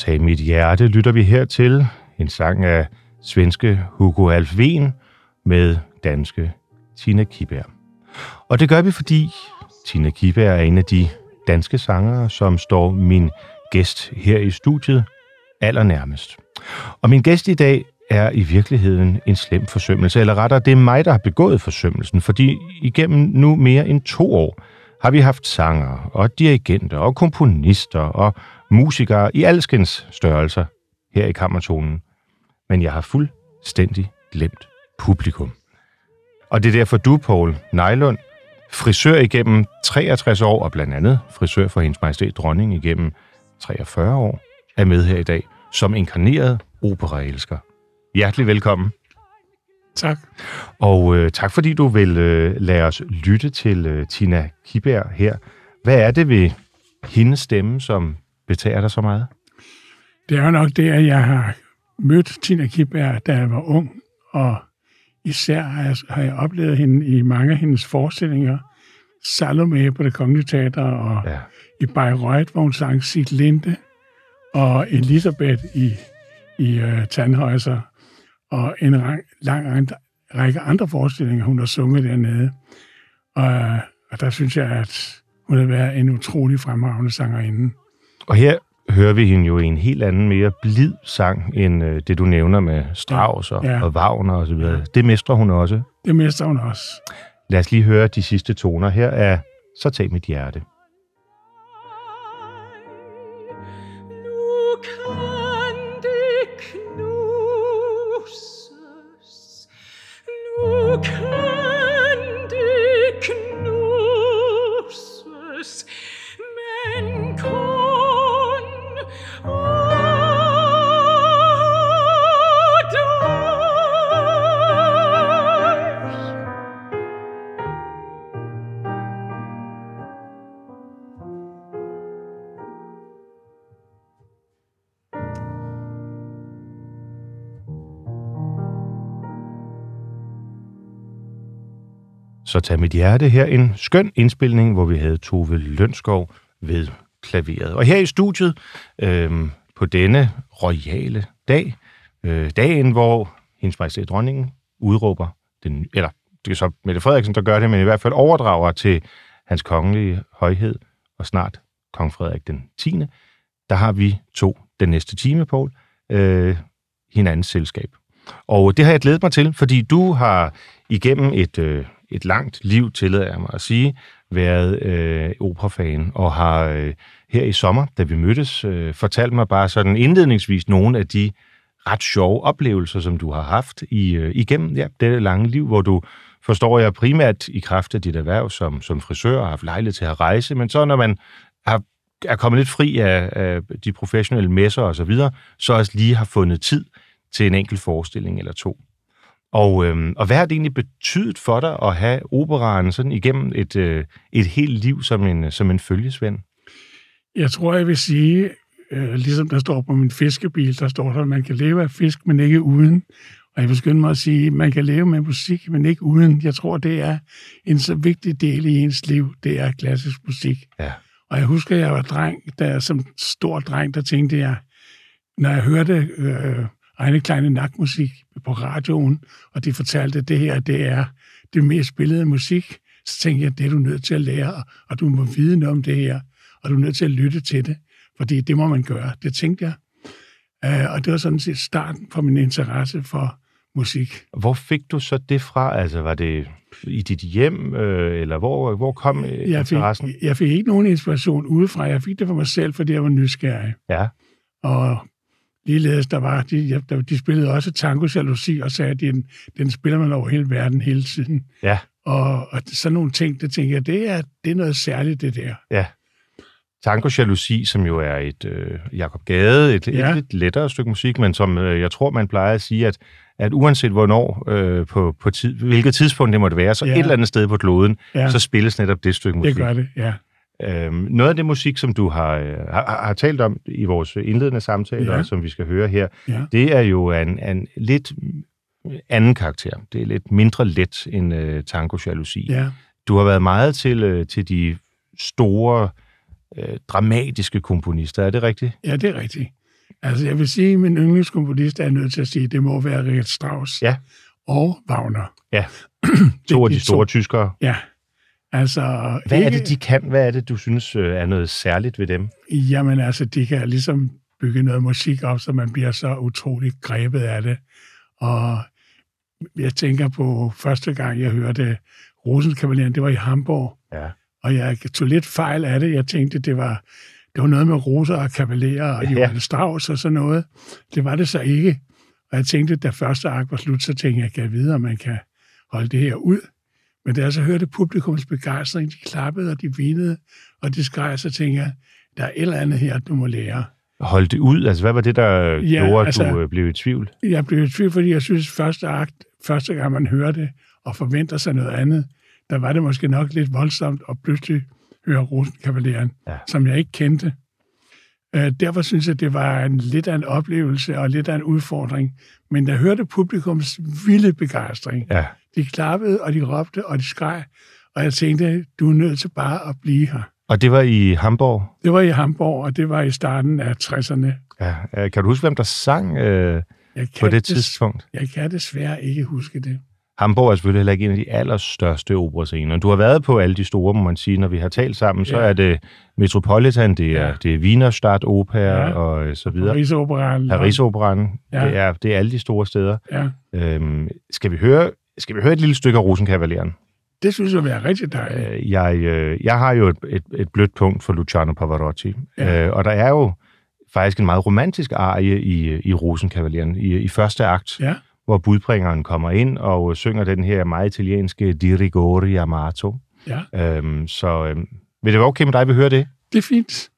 Tag mit hjerte, lytter vi her til. En sang af svenske Hugo Alfven med danske Tina Kiberg. Og det gør vi, fordi Tina Kiberg er en af de danske sangere, som står min gæst her i studiet allernærmest. Og min gæst i dag er i virkeligheden en slem forsømmelse, eller rettere, det er mig, der har begået forsømmelsen, fordi igennem nu mere end to år har vi haft sanger og dirigenter og komponister og musikere i alskens størrelser her i kammertonen. Men jeg har fuldstændig glemt publikum. Og det er derfor du, Paul Nejlund, frisør igennem 63 år, og blandt andet frisør for hendes majestæt dronning igennem 43 år, er med her i dag som inkarneret operaelsker. Hjertelig velkommen. Tak. Og øh, tak fordi du vil øh, lade os lytte til øh, Tina Kiberg her. Hvad er det ved hendes stemme, som betager dig så meget? Det er jo nok det, at jeg har mødt Tina Kibberg, da jeg var ung, og især har jeg, har jeg oplevet hende i mange af hendes forestillinger. Salome på det Kongelige Teater, og Ja. i Bayreuth, hvor hun sang Sit Linde, og Elisabeth i, i uh, Tandhøjser, og en lang, lang række andre forestillinger, hun har sunget dernede. Og, og der synes jeg, at hun har været en utrolig fremragende sangerinde. Og her hører vi hende jo i en helt anden, mere blid sang, end øh, det du nævner med Strauss og, Ja. og Wagner og så videre. Det mestrer hun også. Det mister hun også. Lad os lige høre de sidste toner. Her er Så tag mit hjerte. Nu Så tag mit hjerte her. En skøn indspilning, hvor vi havde Tove Lønskov ved klaveret. Og her i studiet, øh, på denne royale dag, øh, dagen, hvor hendes majestæt dronningen udråber den, eller det er så Mette Frederiksen, der gør det, men i hvert fald overdrager til hans kongelige højhed, og snart kong Frederik den 10. Der har vi to den næste time, Paul, øh, hinandens selskab. Og det har jeg glædet mig til, fordi du har igennem et, øh, et langt liv, tillader jeg mig at sige, været øh, operafan, og har øh, her i sommer, da vi mødtes, øh, fortalt mig bare sådan indledningsvis nogle af de ret sjove oplevelser, som du har haft i, øh, igennem ja, det lange liv, hvor du, forstår jeg, primært i kraft af dit erhverv som, som frisør, har haft lejlighed til at rejse, men så når man har, er kommet lidt fri af, af de professionelle messer og så videre, så også lige har fundet tid til en enkelt forestilling eller to. Og, øhm, og hvad har det egentlig betydet for dig at have operaen sådan igennem et, øh, et helt liv som en, som en følgesvend? Jeg tror, jeg vil sige, øh, ligesom der står på min fiskebil, der står der, at man kan leve af fisk, men ikke uden. Og jeg vil skynde mig at sige, at man kan leve med musik, men ikke uden. Jeg tror, det er en så vigtig del i ens liv, det er klassisk musik. Ja. Og jeg husker, at jeg var dreng, der som stor dreng, der tænkte jeg, når jeg hørte øh, egne kleine nakmusik på radioen, og de fortalte, at det her det er det mest spillede musik, Så tænkte jeg, det er du nødt til at lære, og du må vide noget om det her, og du er nødt til at lytte til det, fordi det må man gøre. Det tænkte jeg. Uh, og det var sådan set starten på min interesse for musik. Hvor fik du så det fra? Altså, var det i dit hjem, øh, eller hvor, hvor kom øh, Jeg fik, interessen? jeg fik ikke nogen inspiration udefra. Jeg fik det for mig selv, fordi jeg var nysgerrig. Ja, Og ligeledes, der var, de, der, de spillede også tango jalousi, og sagde, at den, den spiller man over hele verden hele tiden. ja, Og, og sådan nogle ting, det tænker jeg, det er, det er noget særligt, det der. ja. Tango Jalousi, som jo er et øh, Jakob Gade, et, ja. Et lidt lettere stykke musik, men som øh, jeg tror, man plejer at sige, at, at uanset hvornår, øh, på, på tid, hvilket tidspunkt det måtte være, så ja. Et eller andet sted på kloden. Ja. så spilles netop det stykke musik. Det gør det, ja. Øhm, noget af det musik, som du har, øh, har, har talt om i vores indledende samtaler, ja. Som vi skal høre her, Ja. det er jo en, en lidt anden karakter. Det er lidt mindre let end øh, tango jalousi. ja. Du har været meget til, øh, til de store, øh, dramatiske komponister. Er det rigtigt? Ja, det er rigtigt. Altså, jeg vil sige, at min yndlingskomponist er nødt til at sige, at det må være Richard Strauss Ja. og Wagner. Ja. To af de de store to. tyskere. Ja. Altså, Hvad ikke, er det, de kan? Hvad er det, du synes øh, er noget særligt ved dem? Jamen altså, de kan ligesom bygge noget musik op, så man bliver så utroligt grebet af det. Og jeg tænker på første gang, jeg hørte Rosenkavalieren, det var i Hamburg, Ja. og jeg tog lidt fejl af det. Jeg tænkte, det var, det var noget med roser og kavalerer og Ja. Johannes Strauss og sådan noget. Det var det så ikke. Og jeg tænkte, da første akt var slut, så tænkte jeg, kan jeg vide, om man kan holde det her ud. Men da jeg så hørte publikums begejstring, de klappede og de vinede, og de skreg, så tænkte jeg, der er et eller andet her, du må lære. Holde det ud? Altså, hvad var det, der Ja, gjorde, at altså- du øh, blev i tvivl? Jeg blev i tvivl, fordi jeg synes, første akt, første gang man hører det, og forventer sig noget andet, der var det måske nok lidt voldsomt at pludselig høre Rosenkavaleren, ja. som jeg ikke kendte. Øh, derfor synes jeg, det var en, lidt af en oplevelse og lidt af en udfordring. Men jeg hørte publikums vilde begejstring. Ja. De klappede, og de råbte, og de skreg. Og jeg tænkte, du er nødt til bare at blive her. Og det var i Hamburg? Det var i Hamburg, og det var i starten af 60'erne. Ja. Øh, Kan du huske, hvem der sang øh, Jeg på kan, det des, tidspunkt? jeg kan desværre ikke huske det. Hamburg er selvfølgelig heller ikke en af de allerstørste operascener. Du har været på alle de store, må man sige. Når vi har talt sammen, så Ja. er det Metropolitan, det er, Ja. det er Wienerstadt Opera Ja. og øh, så videre. Paris-operan, Ja. det, er, det er alle de store steder. Ja, Øhm, skal, vi høre, skal vi høre et lille stykke af Rosenkavaleren? det synes jeg vil være rigtig dejligt. Øh, Jeg, øh, jeg har jo et, et, et blødt punkt for Luciano Pavarotti, Ja. øh, og der er jo faktisk en meget romantisk arie i, i Rosenkavaleren i, i første akt, Ja, hvor budbringeren kommer ind og synger den her meget italienske Di rigore amato. ja, Øhm, så øhm, vil det være okay med dig, at vi hører det? det er fint.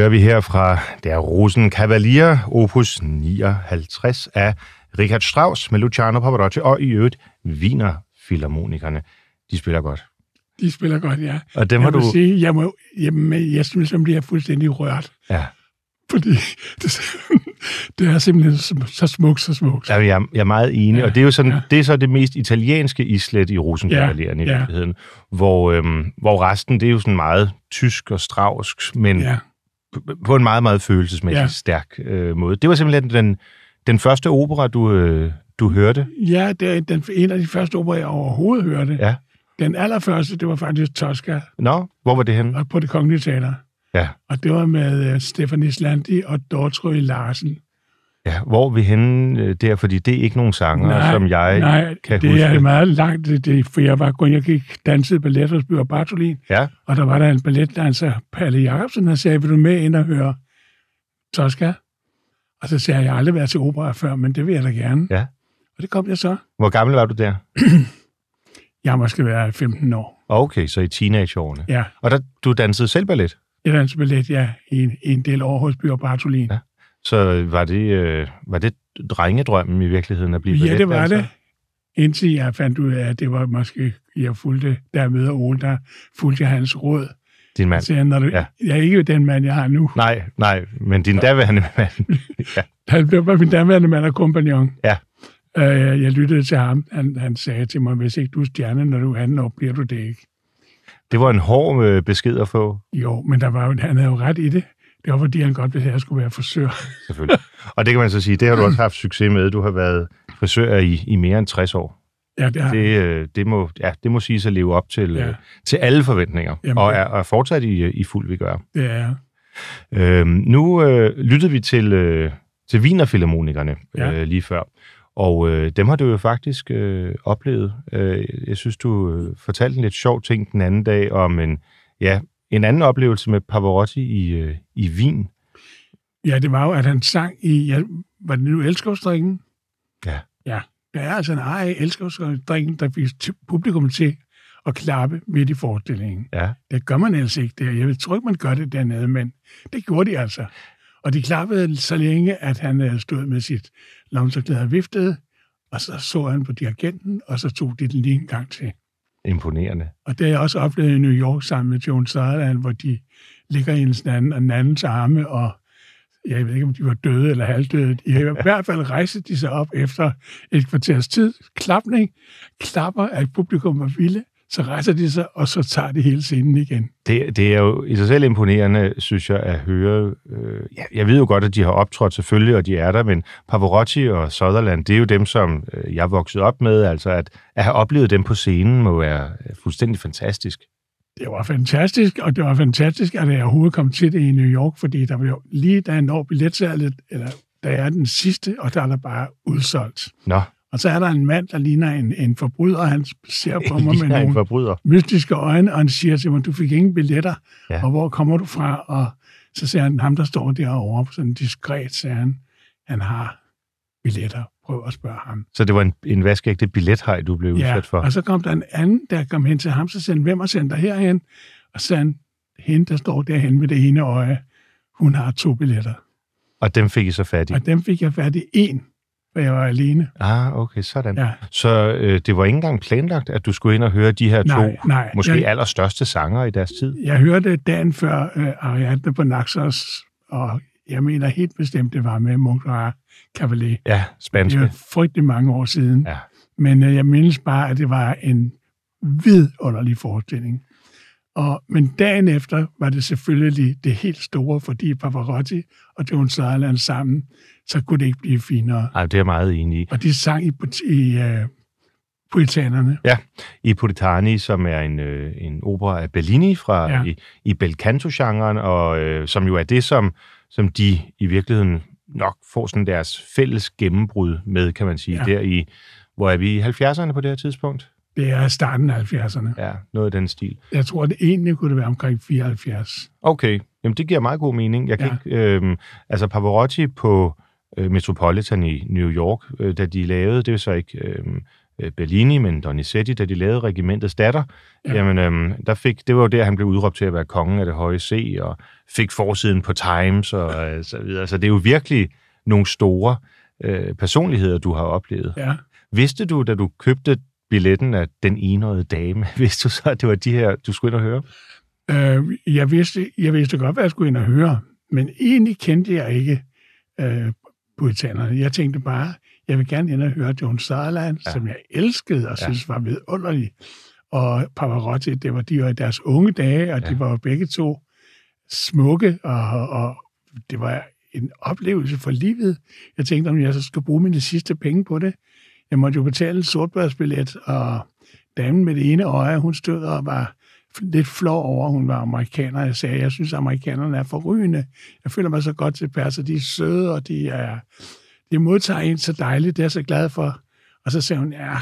Hører vi her fra Der Rosenkavalier, opus 59 af Richard Strauss med Luciano Pavarotti og i øvrigt Wiener Philharmonikerne. De spiller godt. De spiller godt, ja. Og dem jeg har du... sige, jeg, må, jamen, jeg synes, at er fuldstændig rørt. Ja. Fordi det, det er simpelthen så, smukt, så smukt. Ja, jeg, er- jeg er meget enig, ja, og det er jo sådan, ja. det er så det mest italienske islet i Rosenkavalieren ja, i Ja, ja. virkeligheden, hvor, øhm, hvor resten, det er jo sådan meget tysk og strausk, men ja. På en meget, meget følelsesmæssigt ja. Stærk øh, måde. Det var simpelthen den, den første opera, du, øh, du hørte. ja det er den, en af de første opera, jeg overhovedet hørte. Ja. Den allerførste, det var faktisk Tosca Nå, hvor var det henne? og på det kongelige teater. Ja. Og det var med uh, Stefanie Slandi og Dortrø Larsen. Ja, hvor er vi henne øh, der? Fordi det er ikke nogen sanger, som jeg nej, kan det huske. er meget langt, det, det, for jeg var kun, jeg gik dansede ballet hos Bjørn Bartolin, Ja, og der var der en balletdanser, Palle Jacobsen, der sagde, vil du med ind og høre Tosca? Og så sagde jeg, jeg har aldrig været til opera før, men det vil jeg da gerne. Ja. Og det kom jeg så. hvor gammel var du der? Jeg måske været 15 år. Okay, så i teenageårene. Ja, Og der, du dansede selv ballet? jeg dansede ballet, ja, i en, i en del år hos Bjørn Bartolin. Ja. Så var det, øh, var det drengedrømmen i virkeligheden at blive Ja, det var balletdanser? det. Indtil jeg fandt ud af, at det var måske, jeg fulgte, der møder Ole, der fulgte hans råd. Din mand? Så jeg, når du, Ja. jeg er ikke den mand, jeg har nu. Nej, nej, men din daværende mand. ja. Han bare min daværende mand og kompagnon. Ja. Øh, jeg lyttede til ham. Han, han sagde til mig, hvis ikke du er stjerne, når du er anden år, bliver du det ikke. Det var en hård øh, besked at få, Jo, men der var, han havde jo ret i det. Det var, fordi han godt ville have, at jeg skulle være frisør. selvfølgelig. Og det kan man så sige, det har du også haft succes med. Du har været frisør i, i mere end 60 år. Ja, det har Det, øh, det, må, ja, det må sige at leve op til, ja. Øh, til alle forventninger, Jamen, og er, er fortsat i, øh, i fuld vi gør. det er. Øhm, nu øh, lyttede vi til, øh, til Wienerfilharmonikerne Ja. øh, lige før, og øh, dem har du jo faktisk øh, oplevet. Øh, jeg synes, du øh, fortalte en lidt sjov ting den anden dag om en, ja, en anden oplevelse med Pavarotti i, øh, i Wien. Ja, det var jo, at han sang i, ja, var det nu elskovsdrikken? Ja. Ja, det er altså en ej elskovsdrikken, der fik publikum til at klappe midt i forestillingen. Ja, Det gør man ellers ikke der. Jeg tror ikke, man gør det dernede, men det gjorde de altså. Og de klappede så længe, at han øh, stod med sit lomserklæde og viftede, og så så han på dirigenten, og så tog de den lige en gang til. Imponerende. Og det har jeg også oplevet i New York sammen med Joan Sutherland, hvor de ligger i en anden, og den andens arme, og jeg ved ikke, om de var døde eller halvdøde. I hvert fald rejste de sig op efter et kvarters tid. Klapning, klapper, at publikum var vilde, så rejser de sig, og så tager de hele scenen igen. Det, det er jo i sig selv imponerende, synes jeg, at høre. Øh, ja, jeg ved jo godt, at de har optrådt selvfølgelig, og de er der, men Pavarotti og Sutherland, det er jo dem, som øh, jeg vokset op med. Altså at, at have oplevet dem på scenen må være øh, fuldstændig fantastisk. Det var fantastisk, og det var fantastisk, at jeg overhovedet kom til det i New York, fordi der var jo lige da jeg når billetsalget, eller jeg er den sidste, og der er der bare udsolgt. Nå, Og så er der en mand, der ligner en, en forbryder, han ser på mig med nogle forbryder. mystiske øjne, og han siger til mig, du fik ingen billetter, Ja. og hvor kommer du fra? Og så siger han, ham der står derovre, sådan diskret, sagde han, han har billetter. Prøv at spørge ham. Så det var en, en vaskægte billethej, du blev Ja, udsat for. og så kom der en anden, der kom hen til ham, så sagde han, hvem har sendt dig herhen? Og så sagde han, hende, der står derhen med det ene øje, hun har to billetter. Og dem fik I så fat i. Og dem fik jeg fat i en, for jeg var alene. Ah, okay, sådan. Ja. Så øh, det var ikke engang planlagt, at du skulle ind og høre de her Nej, to, nej. måske Jeg- allerstørste sanger i deres tid. Jeg hørte dagen før uh, Ariadne på Naxos, og jeg mener helt bestemt, det var med Montserrat Cavalier. Ja, Det spanske. er frygtelig mange år siden. Ja. Men uh, jeg mindes bare, at det var en vidunderlig forestilling. Og, men dagen efter var det selvfølgelig det helt store, fordi Pavarotti og Joan Sutherland sammen, så kunne det ikke blive finere. Ej, det er jeg meget enig i. Og de sang i, i uh, Puritanerne. I Puritani, som er en, øh, en opera af Bellini fra ja. Ja. i, i bel canto-genren, og øh, som jo er det, som, som de i virkeligheden nok får sådan deres fælles gennembrud med, kan man sige, ja. Ja. der i, hvor er vi i 70'erne på det her tidspunkt? Det er starten af 70'erne. Ja, noget af den stil. Jeg tror, det egentlig kunne det være omkring 74. Okay, jamen det giver meget god mening. Jeg kan Ja. ikke, øh, altså Pavarotti på øh, Metropolitan i New York, øh, da de lavede, det er så ikke øh, øh, Bellini, men Donizetti, da de lavede Regimentets datter, Ja. ja. jamen, øhm, der fik, det var jo der, han blev udråbt til at være kongen af det høje C, og fik forsiden på Times og øh, så videre. Så det er jo virkelig nogle store øh, personligheder, du har oplevet. Ja. Vidste du, da du købte billetten af den enøjede dame, vidste du så, at det var de her, du skulle ind og høre? Øh, jeg, vidste, jeg vidste godt, hvad jeg skulle ind og høre, men egentlig kendte jeg ikke øh, puritanerne. Jeg tænkte bare, jeg vil gerne ind og høre John Sutherland, ja. Som jeg elskede og Ja. synes var vidunderlig. Og Pavarotti, det var, de var i deres unge dage, og. Ja. de var jo begge to smukke, og, og det var en oplevelse for livet. Jeg tænkte, om jeg så skulle bruge mine sidste penge på det. Jeg måtte jo betale en sortbørsbillet, og damen med det ene øje, hun stod og var lidt flov over, at hun var amerikaner. Jeg sagde, jeg synes, at amerikanerne er forrygende. Jeg føler mig så godt tilpas, og de er søde, og de, er, de modtager en så dejligt. Det er jeg så glad for. Og så sagde hun, ja,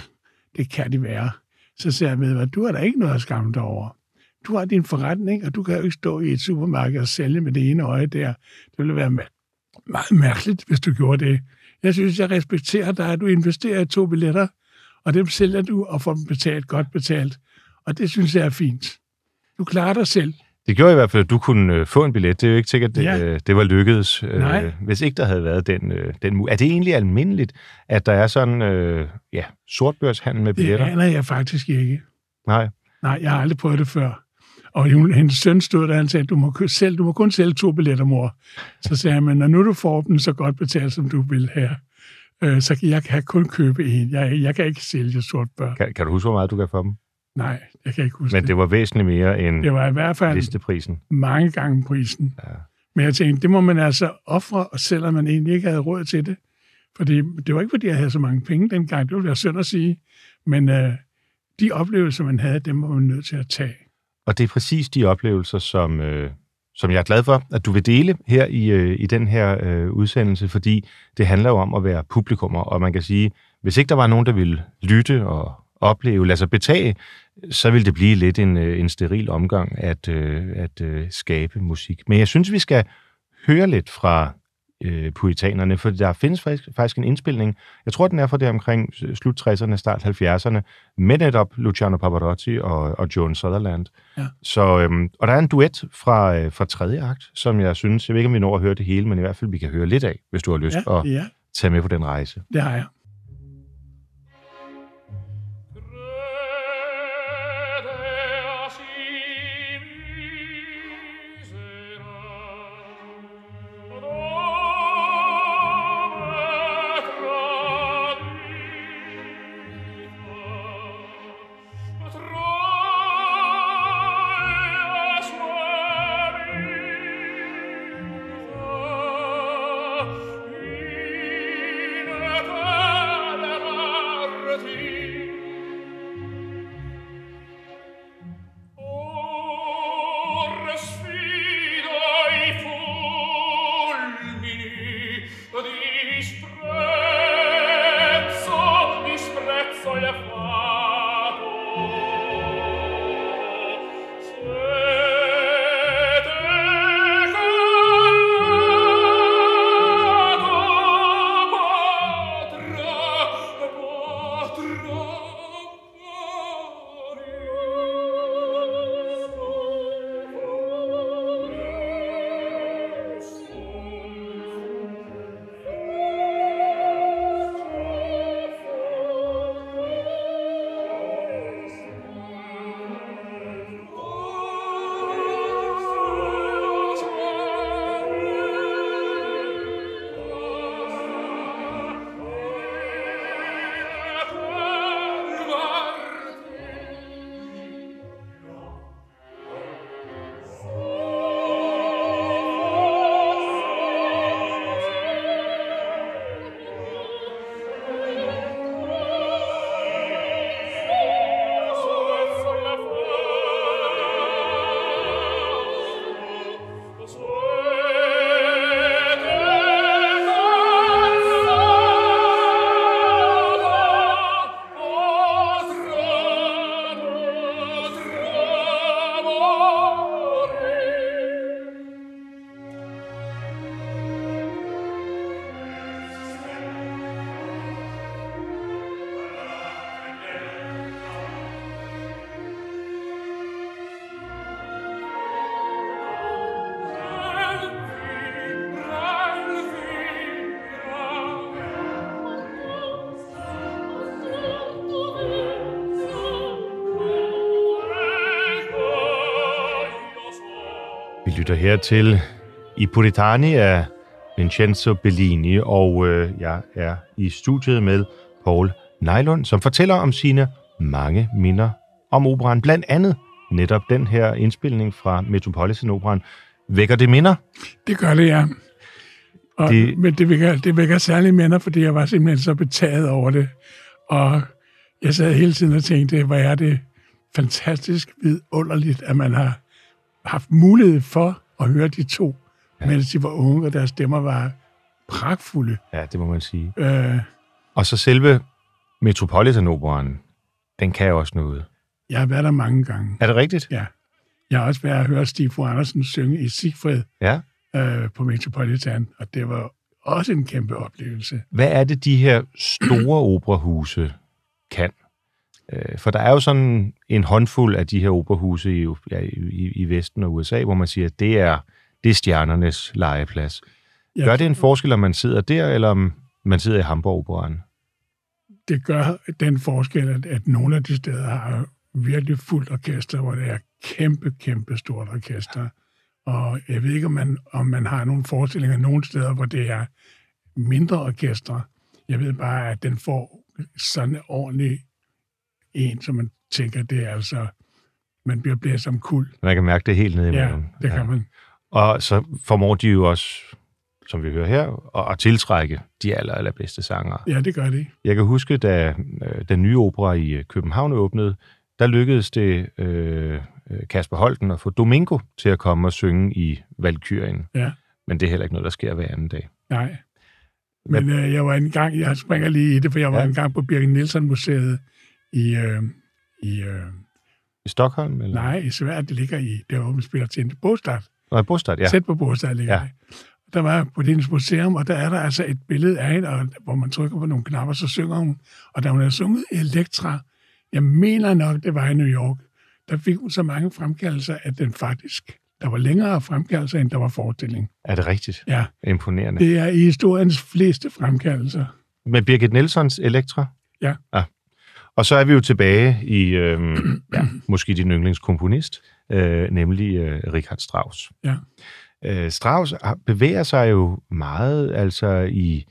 det kan de være. Så sagde jeg, ved du hvad, du har da ikke noget at skamme dig over. Du har din forretning, og du kan jo ikke stå i et supermarked og sælge med det ene øje der. Det ville være meget mærkeligt, hvis du gjorde det. Jeg synes, jeg respekterer dig, at du investerer i to billetter, og dem sælger du og får dem betalt, godt betalt. Og det synes jeg er fint. Du klarer dig selv. Det gjorde i hvert fald, at du kunne øh, få en billet. Det er jo ikke sikkert, at det, Ja. øh, det var lykkedes, øh, Nej. hvis ikke der havde været den, øh, den Er det egentlig almindeligt, at der er sådan øh, ja, sortbørshandel med Det billetter? aner jeg faktisk ikke. Nej. Nej, jeg har aldrig prøvet det før. Og hun, hendes søn stod der, han sagde, du må, selv, du må kun sælge to billetter, mor. Så sagde jeg, men når nu du får dem så godt betalt, som du vil øh, så kan jeg kan kun købe en. Jeg, jeg kan ikke sælge sort bør. Kan, kan du huske, hvor meget du gav for dem? Nej, jeg kan ikke huske Men det var væsentligt mere end det var i hvert fald listeprisen. mange gange prisen. Ja. Men jeg tænkte, det må man altså ofre, selvom man egentlig ikke havde råd til det. Fordi det var ikke, fordi jeg havde så mange penge dengang, det ville være synd at sige. Men øh, de oplevelser, man havde, dem var man nødt til at tage. Og det er præcis de oplevelser, som, øh, som jeg er glad for, at du vil dele her i, øh, i den her øh, udsendelse, fordi det handler jo om at være publikummer, og man kan sige, hvis ikke der var nogen, der ville lytte og opleve, sig betage, så ville det blive lidt en, øh, en steril omgang at, øh, at øh, skabe musik. Men jeg synes, vi skal høre lidt fra øh, puritanerne, for der findes faktisk, faktisk en indspilning, jeg tror, den er fra det omkring slut 60'erne, start 70'erne, med netop Luciano Pavarotti og, og Joan Sutherland. Ja. Så, øhm, og der er en duet fra, øh, fra tredje akt, som jeg synes, jeg ved ikke, om vi når at høre det hele, men i hvert fald, vi kan høre lidt af, hvis du har lyst Ja, at ja, tage med på den rejse. det har jeg. Lytter her til I Puritani af Vincenzo Bellini, og øh, jeg er i studiet med Paul Nejlund, som fortæller om sine mange minder om operan. Blandt andet netop den her indspilning fra Metropolitan Operan. Vækker det minder? Det gør det, ja. Og, Det-. Men det vækker, det vækker særlig minder, fordi jeg var simpelthen så betaget over det. Og jeg sad hele tiden og tænkte, hvor er det fantastisk vidunderligt, at man har haft mulighed for at høre de to, ja. mens de var unge, og deres stemmer var pragtfulde. Ja, det må man sige. Øh, Og så selve Metropolitan Operan, den kan jo også noget. jeg har været der mange gange. Er det rigtigt? Ja. Jeg har også været og hørt Stig Fru Andersen synge i Sigfrid Ja. øh, på Metropolitan, og det var også en kæmpe oplevelse. Hvad er det, de her store operahuse kan? Øh, For der er jo sådan en håndfuld af de her operahuse i, ja, i, i Vesten og USA, hvor man siger, at det er, det er stjernernes legeplads. Jeg Gør det en forskel, om man sidder der, eller om man sidder i Hamburg Operan? det gør den forskel, at, at nogle af de steder har virkelig fuldt orkester, hvor det er kæmpe, kæmpe stort orkester. Og jeg ved ikke, om man, om man har nogle forestillinger nogle steder, hvor det er mindre orkestre. Jeg ved bare, at den får sådan en ordentlig en, som man tænker, det er altså, man bliver blæst som kul. Man kan mærke det helt nede i Ja, maven. det kan man. Og så formår de jo også, som vi hører her, at, at tiltrække de aller, allerbedste sangere. Ja, det gør det. Jeg kan huske, da øh, den nye opera i øh, København åbnede, der lykkedes det øh, øh, Kasper Holten at få Domingo til at komme og synge i Valkyrien. Ja. Men det er heller ikke noget, der sker hver anden dag. Nej. Men øh, jeg var en gang, jeg springer lige i det, for jeg var Ja. ja. en gang på Birgit Nielsen Museet i, øh, i øh, I Stockholm? Eller? nej, i Sverige, det ligger i, der hvor man spiller til Bostad. Nå, Bostad, ja. Tæt på Bostad ligger Ja. det. Der var på hendes museum, og der er der altså et billede af hende, og, hvor man trykker på nogle knapper, så synger hun. Og da hun havde sunget Elektra, jeg mener nok, det var i New York, der fik hun så mange fremkaldelser, at den faktisk, der var længere fremkaldelser, end der var forestilling. Er det rigtigt? Ja, Imponerende. Det... det er i historiens fleste fremkaldelser. Med Birgit Nelsons Elektra? Ja. Ah. Og så er vi jo tilbage i, øh, ja, måske din yndlingskomponist, øh, nemlig øh, Richard Strauss. Ja. Øh, Strauss bevæger sig jo meget altså i,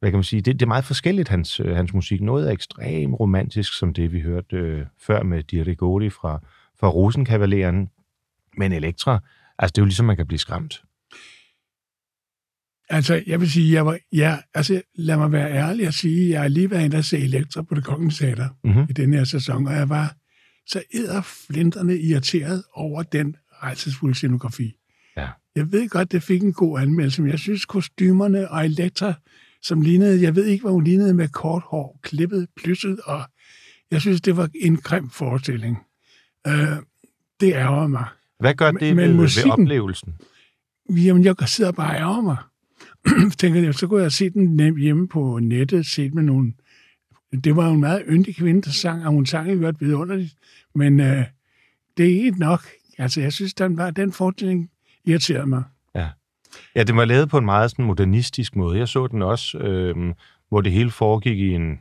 hvad kan man sige, det, det er meget forskelligt, hans, øh, hans musik. Noget er ekstremt romantisk, som det vi hørte øh, før med Di Rigori fra, fra Rosenkavaleren. Men Elektra, altså det er jo ligesom, man kan blive skræmt. Altså, jeg vil sige, jeg var, ja, altså, lad mig være ærlig og sige, jeg har lige været inde og se Elektra på det kongens teater Mhm. i den her sæson, og jeg var så flinterne irriteret over den rejsesfulde scenografi. Ja. Jeg ved godt, det fik en god anmeldelse, men jeg synes, kostymerne og Elektra, som lignede, jeg ved ikke, hvad hun lignede med kort hår, klippet, plysset, og jeg synes, det var en grim forestilling. Øh, det ærger mig. Hvad gør Men- det men ved, ved musikken- oplevelsen? Jamen, jeg sidder bare og ærger mig. Tænker jeg, så kunne jeg se den hjemme på nettet, set med nogle... Det var jo en meget yndig kvinde, der sang, og hun sang i øvrigt vidunderligt. Men øh, det er ikke nok. Altså, jeg synes, den, var, den forestilling irriterede mig. Ja, den var lavet på en meget sådan modernistisk måde. Jeg så den også, øh, hvor det hele foregik i en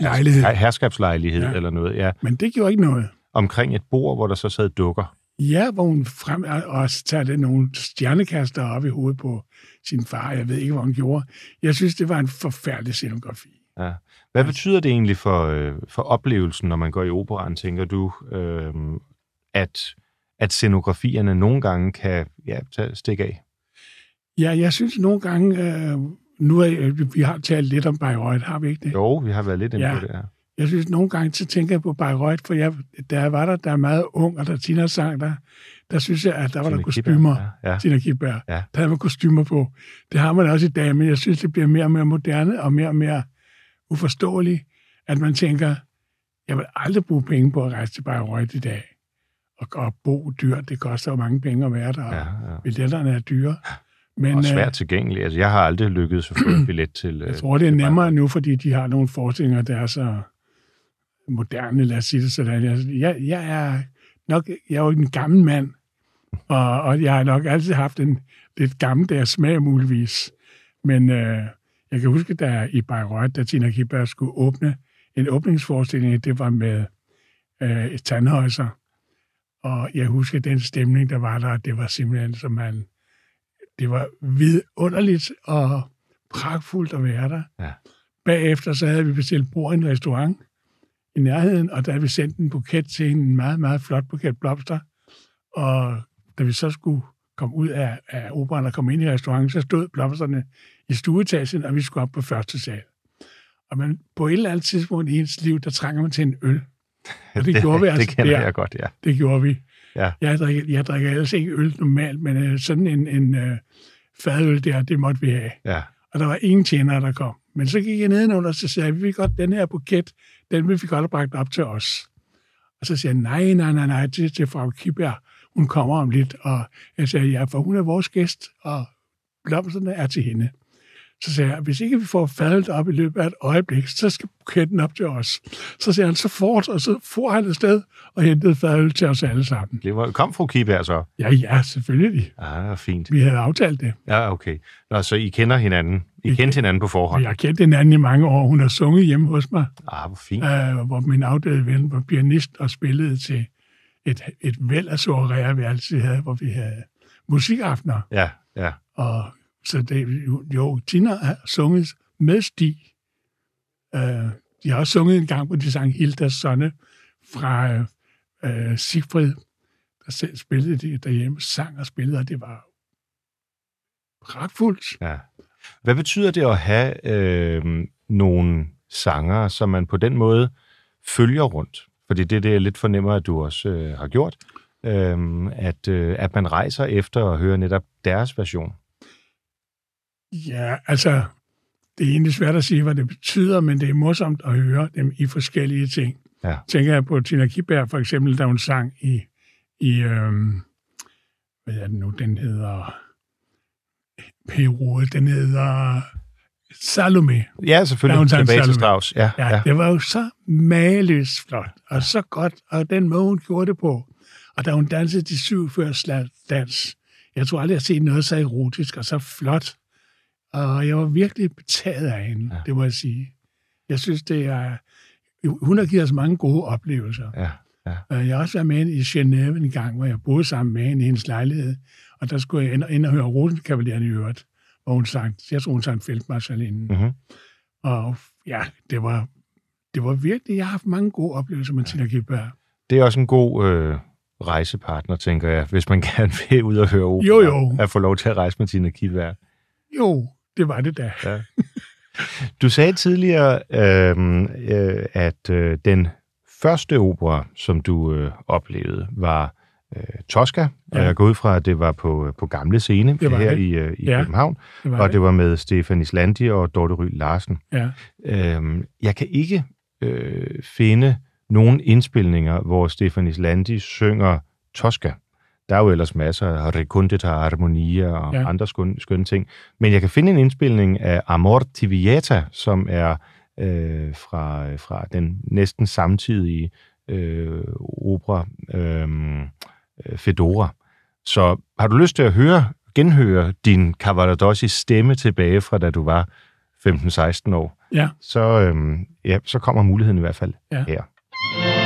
Lejlighed. her- herskabslejlighed Ja. eller noget. Ja, Men det gjorde ikke noget. omkring et bord, hvor der så sad dukker. Ja, hvor hun frem og tager det nogle stjernekaster op i hovedet på sin far. Jeg ved ikke, hvad hun gjorde. Jeg synes, det var en forfærdelig scenografi. Ja. Hvad betyder det egentlig for, øh, for oplevelsen, når man går i operan, tænker du, øh, at, at scenografierne nogle gange kan ja, tage, stikke af? Ja, jeg synes nogle gange, øh, nu er, vi har talt lidt om Bayreuth, har vi ikke det? Jo, vi har været lidt inde Ja. på det her. Jeg synes nogle gange, så tænker jeg på Bayreuth, for jeg, da jeg var der, der er meget ung, og der Tina sang der, der synes jeg, at der var Tina der kostymer. ja, ja. Tina Kibberg. Ja. Der man kostymer på. Det har man også i dag, men jeg synes, det bliver mere og mere moderne, og mere og mere uforståeligt, at man tænker, jeg vil aldrig bruge penge på at rejse til Bayreuth i dag. Og, og bo dyrt, det koster jo mange penge at være der, og Ja, ja. billetterne er dyre. Men, Og øh, svært tilgængelig. Altså, jeg har aldrig lykkedes at få en billet til... Jeg øh, tror, det er nemmere nu, fordi de har nogle forestillinger, der er så moderne, lad os sige det sådan. Jeg, jeg, er nok, jeg er jo en gammel mand, og, og jeg har nok altid haft en lidt gammeldags smag muligvis. Men øh, jeg kan huske, da i Bayreuth, da Tina Kibberg skulle åbne en åbningsforestilling, det var med øh, et tandhøjser. Og jeg husker den stemning, der var der, det var simpelthen, som man, det var vidunderligt og pragtfuldt at være der. Ja. Bagefter så havde vi bestilt bord i en restaurant i nærheden, og der havde vi sendt en buket til en meget, meget flot buket blomster. Og da vi så skulle komme ud af, af operan og komme ind i restauranten, så stod blomsterne i stueetagen, og vi skulle op på første sal. Og man, på et eller andet tidspunkt i ens liv, der trænger man til en øl. Og det, det gjorde vi altså Det kender der. jeg godt, ja. Det gjorde vi. Ja. Jeg drikker, jeg drikker ellers ikke øl normalt, men øh, sådan en, en øh, fadøl der, det måtte vi have. ja. Og der var ingen tjenere, der kom. Men så gik jeg nedenunder, og så sagde jeg, vi vil godt, den her buket, den vil vi godt have bragt op til os. Og så siger han, nej, nej, nej, nej, det er til frau Kibær. Hun kommer om lidt. Og jeg siger, ja, for hun er vores gæst, og blomsterne er til hende. Så sagde jeg, hvis ikke vi får fadelt op i løbet af et øjeblik, så skal buketten op til os. Så sagde han, så fort, og så får han afsted og hentede fadøl til os alle sammen. Det var, kom fru Kibær så? Ja, ja, selvfølgelig. Ah, fint. Vi havde aftalt det. Ja, okay. Nå, så I kender hinanden. I kendte hinanden på forhånd. Vi har kendt hinanden i mange år. Hun har sunget hjemme hos mig. Ah, hvor fint. øh, hvor min afdøde ven var pianist og spillede til et, et væld af soireer, vi altid havde, hvor vi havde musikaftener. Ja, ja. Og så det, jo, Tina har sunget med Stig. Øh, de har også sunget en gang, hvor de sang Hildas Sonne fra øh, Sigfrid, der selv spillede det derhjemme, sang og spillede, og det var pragtfuldt. Ja. Hvad betyder det at have øh, nogle sanger, som man på den måde følger rundt? Fordi det er det, jeg lidt fornemmer, at du også øh, har gjort. Øh, at, øh, at man rejser efter at høre netop deres version. Ja, altså, det er egentlig svært at sige, hvad det betyder, men det er morsomt at høre dem i forskellige ting. Ja. Tænker jeg på Tina Kibær, for eksempel, da hun sang i, i øhm, hvad er det nu, den hedder, Peru, den hedder Salome. Ja, selvfølgelig. hun sang Tilbage til Salome. Strauss. Ja, Ja, ja. det var jo så mageløst flot, og så godt, og den måde, hun gjorde det på. Og da hun dansede de syv før dans, jeg tror aldrig, jeg har set noget så erotisk og så flot. Og jeg var virkelig betaget af hende, Ja. ja. det må jeg sige. Jeg synes, det er... Hun har givet os mange gode oplevelser. ja. Øh, Jeg har også været med hende i Genève en gang, hvor jeg boede sammen med hende i hendes lejlighed. Og der skulle jeg ind, ind og høre Rosenkavalierne i øvrigt, hvor hun sang, jeg tror, hun sang Feltmarschall inden. Mhm. Og ja, det var, det var virkelig, jeg har haft mange gode oplevelser med Tina Kibær. Det er også en god øh, rejsepartner, tænker jeg, hvis man gerne vil ud og høre opera. Jo, jo. At få lov til at rejse med Tina Kibær. Jo, det var det da. Ja. Du sagde tidligere, øh, øh, at øh, den første opera, som du øh, oplevede, var øh, Tosca, ja. og jeg går ud fra, at det var på, øh, på gamle scene Det var her det. i, øh, i Ja, København, Det og det. det var med Stefan Islandi og Dorte Ry Larsen. Ja. Øh, jeg kan ikke øh, finde nogen indspilninger, hvor Stefan Islandi synger Tosca. Der er jo ellers masser af Recondita Harmonia og ja. Andre skønne, skønne ting. Men jeg kan finde en indspilning af Amor Tiviata, som er øh, fra, fra den næsten samtidige øh, opera øh, Fedora. Så har du lyst til at høre, genhøre din Cavaradosis stemme tilbage fra da du var 15-16 år, Ja, så, øh, ja, så kommer muligheden i hvert fald Ja. her.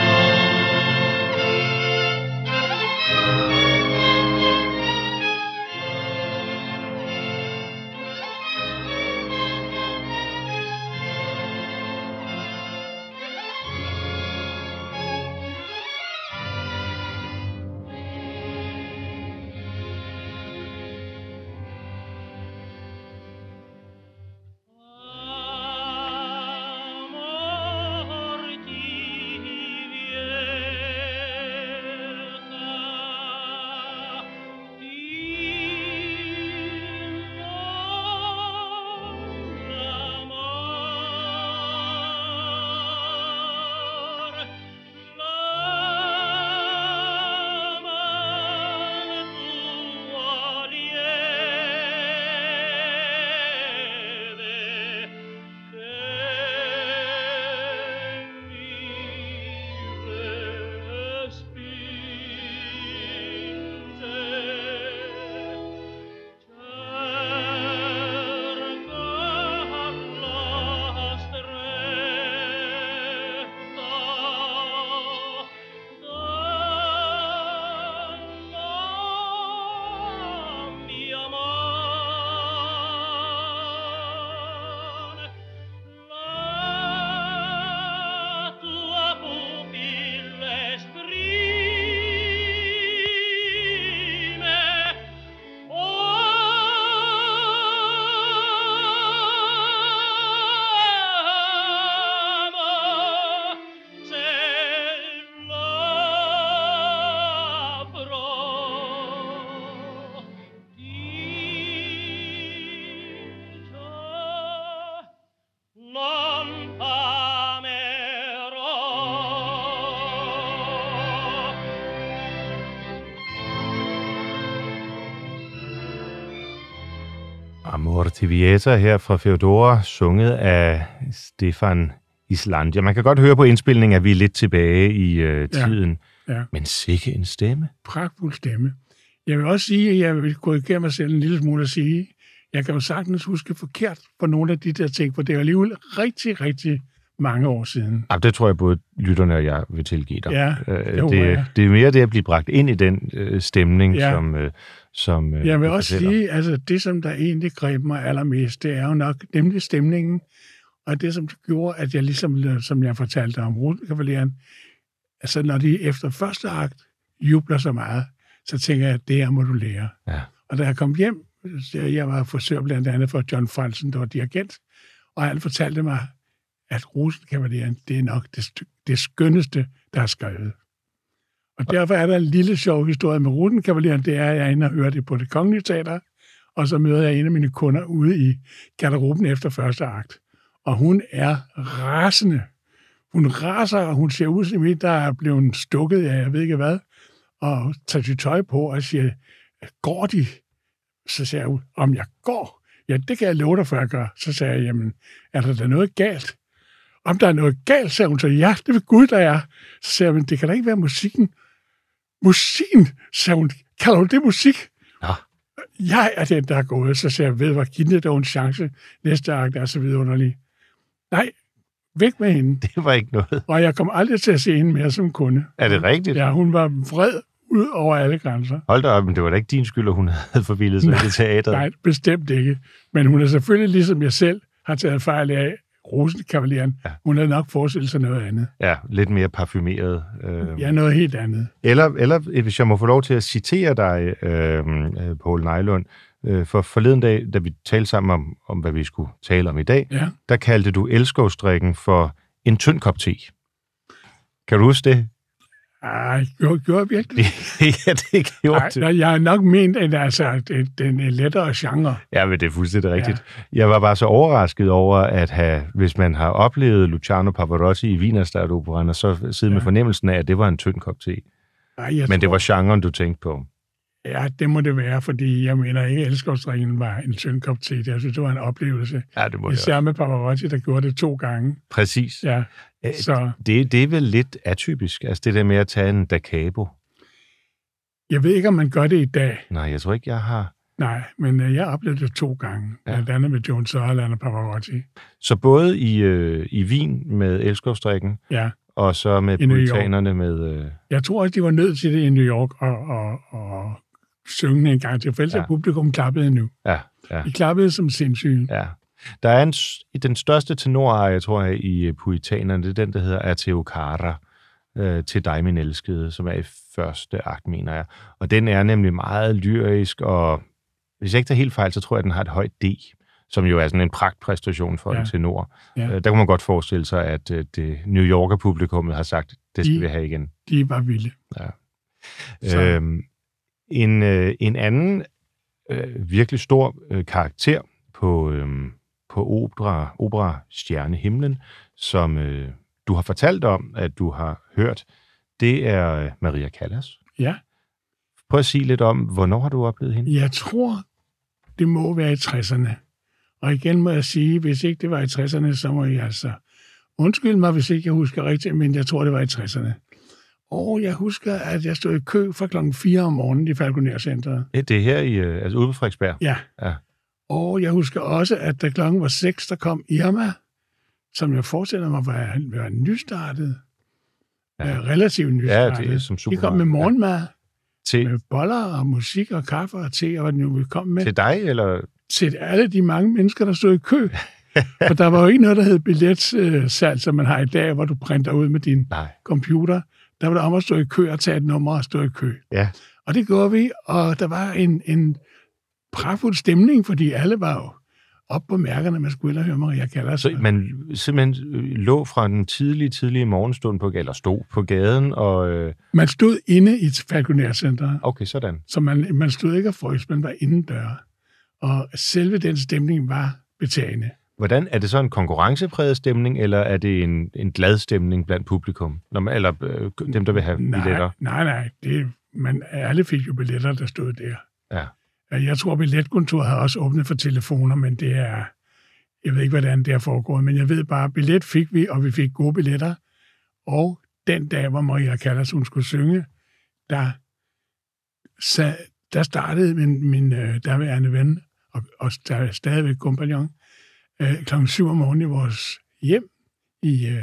Vieta her fra Feodora, sunget af Stefan Islandia. Man kan godt høre på indspilningen, at vi er lidt tilbage i øh, Ja. tiden. Ja. Men sikke en stemme. Pragtfuld stemme. Jeg vil også sige, at jeg vil korrigere mig selv en lille smule og sige, jeg kan jo sagtens huske forkert på nogle af de der ting, for det er alligevel rigtig, rigtig mange år siden. Jamen, det tror jeg både lytterne og jeg vil tilgive dig. Ja, Øh, jo, det, ja. det er mere det at blive bragt ind i den øh, stemning, Ja. som, øh, som øh, Jeg vil også fortæller. sige, altså det, som der egentlig greb mig allermest, det er jo nok nemlig stemningen, og det, som gjorde, at jeg ligesom, som jeg fortalte om Rosenkavalieren, altså når de efter første akt jubler så meget, så tænker jeg, at det her må du lære. Ja. Og da jeg kom hjem, jeg var frisør blandt andet for John Fransen, der var dirigent, og han fortalte mig, at Rosenkavalieren, det er nok det, det skønneste, der er skrevet. Og derfor er der en lille sjov historie med Rosenkavalieren, det er, at jeg er inde og hører det på det kongelige teater, og så møder jeg en af mine kunder ude i garderoben efter første akt. Og hun er rasende. Hun raser, og hun ser ud som en, der er blevet stukket af, jeg ved ikke hvad, og tager sit tøj på og siger, går de? Så siger hun, om jeg går? Ja, det kan jeg love dig for, jeg gør. Så sagde jeg, jamen, er der da noget galt? Om der er noget galt, sagde hun så, ja, det vil Gud, der er. Så sagde jeg, men det kan da ikke være musikken. Musikken, sagde hun, kalder du det musik? Nå. Jeg er den, der er gået. Så sagde jeg, ved hvad, giv det dog en chance. Næste akt er så vidunderlig. Nej, væk med hende. Det var ikke noget. Og jeg kom aldrig til at se hende mere som kunde. Er det rigtigt? Ja, hun var vred ud over alle grænser. Hold da op, men det var da ikke din skyld, at hun havde forvildet sig Nej, i teateret. Nej, bestemt ikke. Men hun er selvfølgelig, ligesom jeg selv, har taget fejl af Rosenkavalieren. Ja. Hun havde nok forestillet sig noget andet. Ja, lidt mere parfumeret. Øh. Ja, noget helt andet. Eller, eller hvis jeg må få lov til at citere dig, øh, øh, Poul Nejlund, øh, for forleden dag, da vi talte sammen om, om, hvad vi skulle tale om i dag, Ja. der kaldte du elskovstrikken for en tynd kop te. Kan du huske det? Ej, gjorde, gjorde virkelig? ja, det gjorde Nej, du. nej, jeg har nok ment, at altså, det, den er lettere genre. Ja, men det er fuldstændig rigtigt. Ja. Jeg var bare så overrasket over, at have, hvis man har oplevet Luciano Pavarotti i Wienerstadt-operan, og så sidde ja. med fornemmelsen af, at det var en tynd kop te. Ej, Men det tror, var genren, du tænkte på. Ja, det må det være, fordi jeg mener ikke, at elskovsringen var en tynd kop te. Jeg synes, det var en oplevelse. Ja, det må det Især med Pavarotti, der gjorde det to gange. Præcis. Ja, så Det, det er vel lidt atypisk, altså det der med at tage en da cabo. jeg ved ikke, om man gør det i dag. Nej, jeg tror ikke, jeg har... Nej, men øh, jeg oplevede det to gange. Ja. Blandt andet med Joan Sutherland og Pavarotti. Så både i, øh, i Wien med elskovstrikken, Ja. og så med I puritanerne med... Øh, Jeg tror også, de var nødt til det i New York og, og, og synge en gang til, for ellers Ja. ja. publikum klappede nu. ja, ja, De klappede som sindssyge. ja. Der er en, den største tenorarie, tror jeg, i øh, puritanerne, det er den, der hedder Ateo Cara, øh, til dig, min elskede, som er i første akt, mener jeg. Og den er nemlig meget lyrisk, og hvis jeg ikke tager helt fejl, så tror jeg, at den har et højt D, som jo er sådan en pragtpræstation for ja. Ja. en tenor. Ja. Øh, Der kunne man godt forestille sig, at øh, det New Yorker-publikummet har sagt, det skal De- vi have igen. De var vilde. Så- Øhm, en, øh, en anden øh, virkelig stor øh, karakter på, øh, på opera, opera Stjerne Himlen, som øh, du har fortalt om, at du har hørt, det er øh, Maria Callas. Ja, Prøv at sige lidt om, hvornår har du oplevet hende? jeg tror, det må være i 60'erne. Og igen må jeg sige, hvis ikke det var i 60'erne, så må jeg altså undskylde mig, hvis ikke jeg husker rigtigt, men jeg tror, det var i 60'erne. Og jeg husker, at jeg stod i kø fra klokken 4 om morgenen i Falconer-centret. Det er her i, øh, altså ude på Frederiksberg. Ja. Ja. Og jeg husker også, at da klokken var 6, der kom Irma, som jeg forestiller mig var, var nystartet. Ja. Ja. Relativt nystartet. Ja, det er som De super. kom med morgenmad, Til, med boller og musik og kaffe og te, og hvad det nu vi kom med. til dig, eller? til alle de mange mennesker, der stod i kø. For der var jo ikke noget, der hed billetsalg, som man har i dag, hvor du printer ud med din Nej. computer. Der var det om at stå i kø og tage et nummer og stå i kø. Ja. Og det gjorde vi, og der var en, en pragtfuld stemning, fordi alle var jo op på mærkerne, man skulle ellers høre Maria Callas. Så man simpelthen øh, lå fra den tidlige, tidlige morgenstund på, eller stod på gaden, og... Øh, Man stod inde i falconer okay, sådan. så man, man stod ikke og frøs, man var indendør. Og selve den stemning var betagende. Hvordan, er det så en konkurrencepræget stemning, eller er det en, en glad stemning blandt publikum? Når man, eller øh, dem, der vil have Nej, billetter? nej, nej. Det, man, alle fik jo billetter, der stod der. Ja. Jeg tror, billetkontoret har også åbnet for telefoner, men det er... Jeg ved ikke, hvordan det er foregået, men jeg ved bare, billet fik vi, og vi fik gode billetter. Og den dag, hvor Maria Callas, hun skulle synge, der, sa- der startede min, min øh, derværende ven, og, og der er stadigvæk kompagnon, øh, klokken 7 om morgenen i vores hjem. I, øh,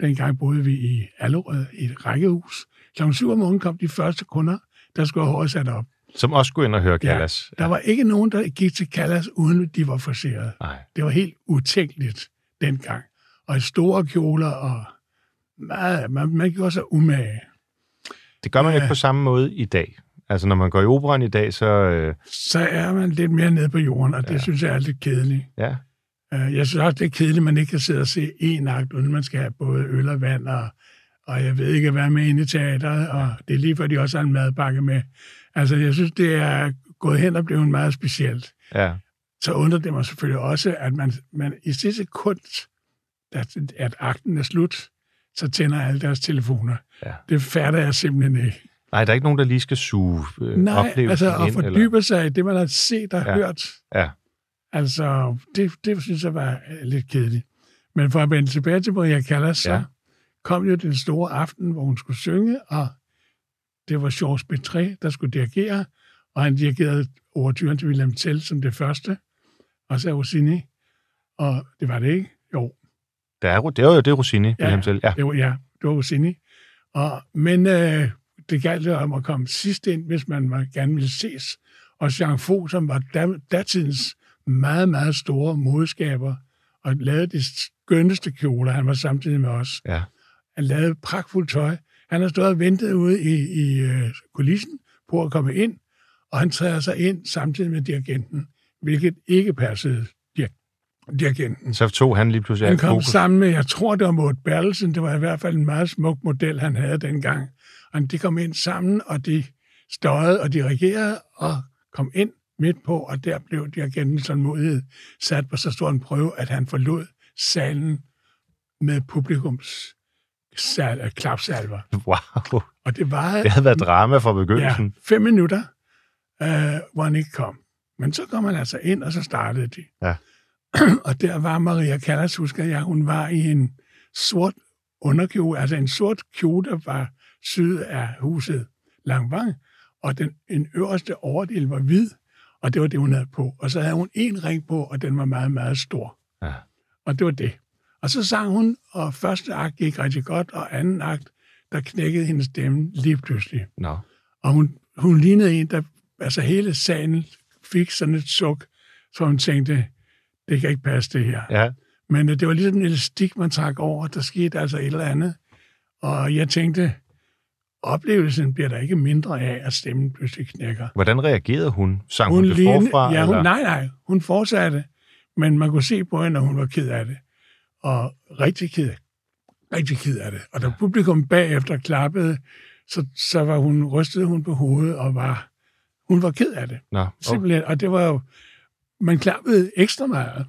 dengang boede vi i Allerød i et rækkehus. Klokken 7 om morgenen kom de første kunder, der skulle have håret sat op. Som også skulle ind og høre Callas. Der var ikke nogen, der gik til Callas, uden de var forseret. Nej. Det var helt utænkeligt dengang. Og store kjoler, og meget, man, man gjorde sig umage. Det gør man jo ikke Ja. på samme måde i dag. Altså, når man går i operan i dag, så... Øh, Så er man lidt mere nede på jorden, og det Ja. synes jeg er lidt kedeligt. ja, Jeg synes også, det er kedeligt, at man ikke kan sidde og se en akt, uden man skal have både øl og vand, og, og jeg ved ikke, hvad med inde i teateret, og det er lige før, de også har en madpakke med. Altså, jeg synes, det er gået hen og blevet meget specielt. ja. Så undrer det mig selvfølgelig også, at man, man i sidste sekund, at, at akten er slut, så tænder alle deres telefoner. Ja. Det fatter jeg simpelthen ikke. Nej, der er ikke nogen, der lige skal suge øh, Nej, oplevelsen altså at ind. fordybe sig i det, man har set og Ja. hørt. Ja. Altså, det, det synes jeg var øh, lidt kedeligt. Men for at vende tilbage til Maria Callas, så Ja. kom jo den store aften, hvor hun skulle synge, og det var Georges Betré, der skulle dirigere, og han dirigerede overturen til William Tell som det første, og så Rossini, og det var det ikke? Jo, Der er, det er jo det er Rossini, ja, William Tell. Ja. det var, ja, det var Rossini. Og, men øh, det galt om at komme sidst ind, hvis man var, gerne ville ses. Og Jean Faux, som var da, datidens meget, meget store modskaber, og lavede de skønneste kjoler, han var samtidig med os. ja. Han lavede pragtfuldt tøj. Han har stået og ventet ude i, i øh, kulissen på at komme ind, og han træder sig ind samtidig med dirigenten, hvilket ikke passede dir- dirigenten. Så tog han lige pludselig Han kom fokus. sammen med, jeg tror, det var Maud Bertelsen. Det var i hvert fald en meget smuk model, han havde dengang. Og de kom ind sammen, og de støjede og dirigerede, og kom ind midt på, og der blev dirigenten tålmodighed sat på så stor en prøve, at han forlod salen med publikums sal, øh, klapsalver. Wow, Og det var det havde været drama fra begyndelsen. ja, fem minutter, øh, hvor han ikke kom. Men så kom han altså ind, og så startede de. Ja. og der var Maria Callas, husker jeg, hun var i en sort underkjole, altså en sort kjole, der var syd af huset Langvang, og den en øverste overdel var hvid, og det var det, hun havde på. Og så havde hun en ring på, og den var meget, meget stor. Ja. Og det var det. Og så sang hun, og første akt gik rigtig godt, og anden akt, der knækkede hendes stemme lige pludselig. Nå. Og hun, hun lignede en, der... Altså hele salen fik sådan et suk, så hun tænkte, det kan ikke passe det her. Ja, Men øh, det var ligesom en elastik, man trak over. Der skete altså et eller andet. Og jeg tænkte, oplevelsen bliver der ikke mindre af, at stemmen pludselig knækker. hvordan reagerede hun? Sang hun, det lignede- forfra? ja, hun, eller? nej, nej, hun fortsatte. Men man kunne se på hende, at hun var ked af det. Og rigtig ked, rigtig ked af det. Og da publikum bagefter klappede, så, så var hun, rystede hun på hovedet og var, hun var ked af det. Nå, okay. Simpelthen. Og det var jo, man klappede ekstra meget.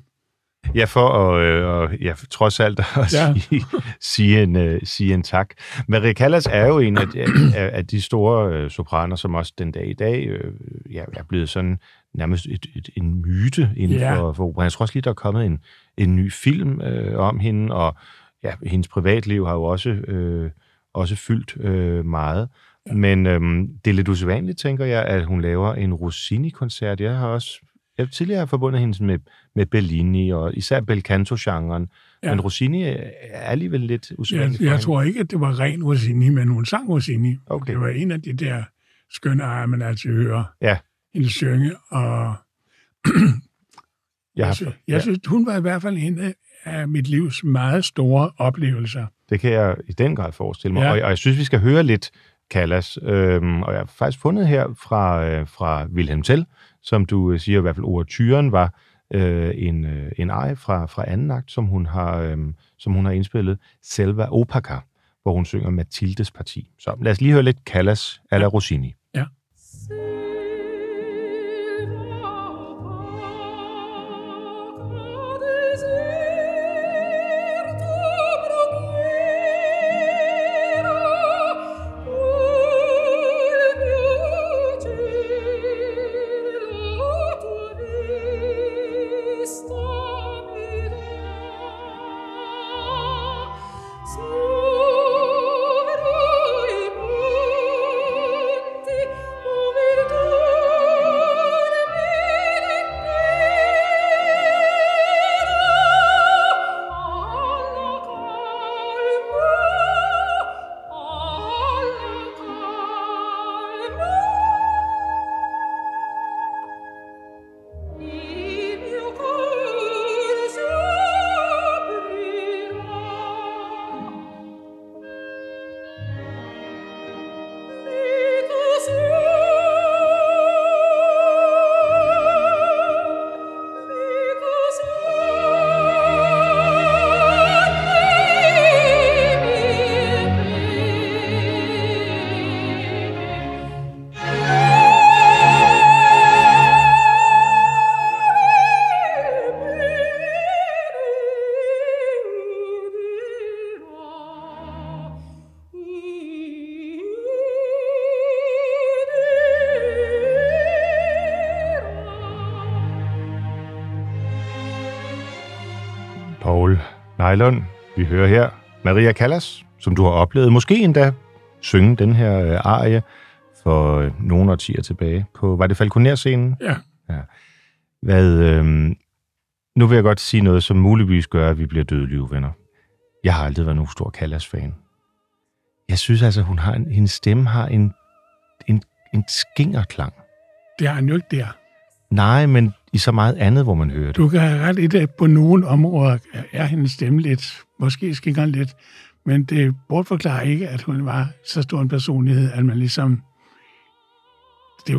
Ja, for at øh, og, ja, trods alt at. Ja. sige, sige, en, øh, sige en tak. Maria Callas er jo en af, af, af de store øh, sopraner, som også den dag i dag øh, ja, er blevet sådan nærmest et, et, en myte inden Ja. for, for opera. Jeg tror også lige, der er kommet en, en ny film øh, om hende, og ja, hendes privatliv har jo også, øh, også fyldt øh, meget. Ja. Men øhm, det er lidt usædvanligt, tænker jeg, at hun laver en Rossini-koncert. Jeg har også jeg tidligere har forbundet hende med, med Bellini, og især bel canto-genren. Ja. Ja. Men Rossini er alligevel lidt Jeg, usædvanligt for jeg hende. tror ikke, at det var ren Rossini, men hun sang Rossini. Okay. Det var en af de der skønne ejer, man altid hører Ja. hende synge. Og Jeg jeg, har, synes, ja, jeg synes, hun var i hvert fald en af mit livs meget store oplevelser. det kan jeg i den grad forestille mig. Ja. Ja. Og, og jeg synes, vi skal høre lidt Callas. Øhm, og jeg har faktisk fundet her fra, øh, fra Wilhelm Tell, som du øh, siger, i hvert fald overturen var øh, en, øh, en ej fra, fra anden akt, som hun har, øh, som hun har indspillet, Selva Opaca, hvor hun synger Mathildes parti. Så lad os lige høre lidt Callas a la Rossini. Thank Nejlund. Vi hører her Maria Callas, som du har oplevet, måske endda synge den her øh, arie for øh, nogle årtier tilbage på, var det Falconer-scenen? Ja. Hvad, øh, nu vil jeg godt sige noget, som muligvis gør, at vi bliver dødelige uvenner. Jeg har aldrig været nogen stor Callas-fan. Jeg synes altså, hun har en, hendes stemme har en, en, en skingerklang. Det har han jo ikke der. Nej, men i så meget andet, hvor man hører det. Du kan have ret i det. På nogle områder er hendes stemme lidt, måske skinger lidt, men det bortforklarer ikke, at hun var så stor en personlighed, at man ligesom... Det,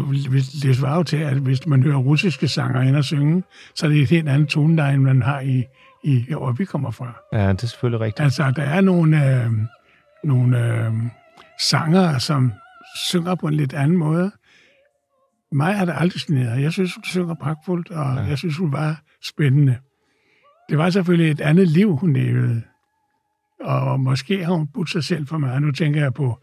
det svarer jo til, at hvis man hører russiske sanger ind og synge, så er det et helt andet toneleje, end man har i, i hvor vi kommer fra. Ja, det er selvfølgelig rigtigt. Altså, der er nogle, øh, nogle øh, sanger, som synger på en lidt anden måde. Mig har det aldrig generet. Jeg synes, hun synger pragtfuldt, og ja. jeg synes, hun var spændende. Det var selvfølgelig et andet liv, hun levede. Og måske har hun budt sig selv for meget. Nu tænker jeg på,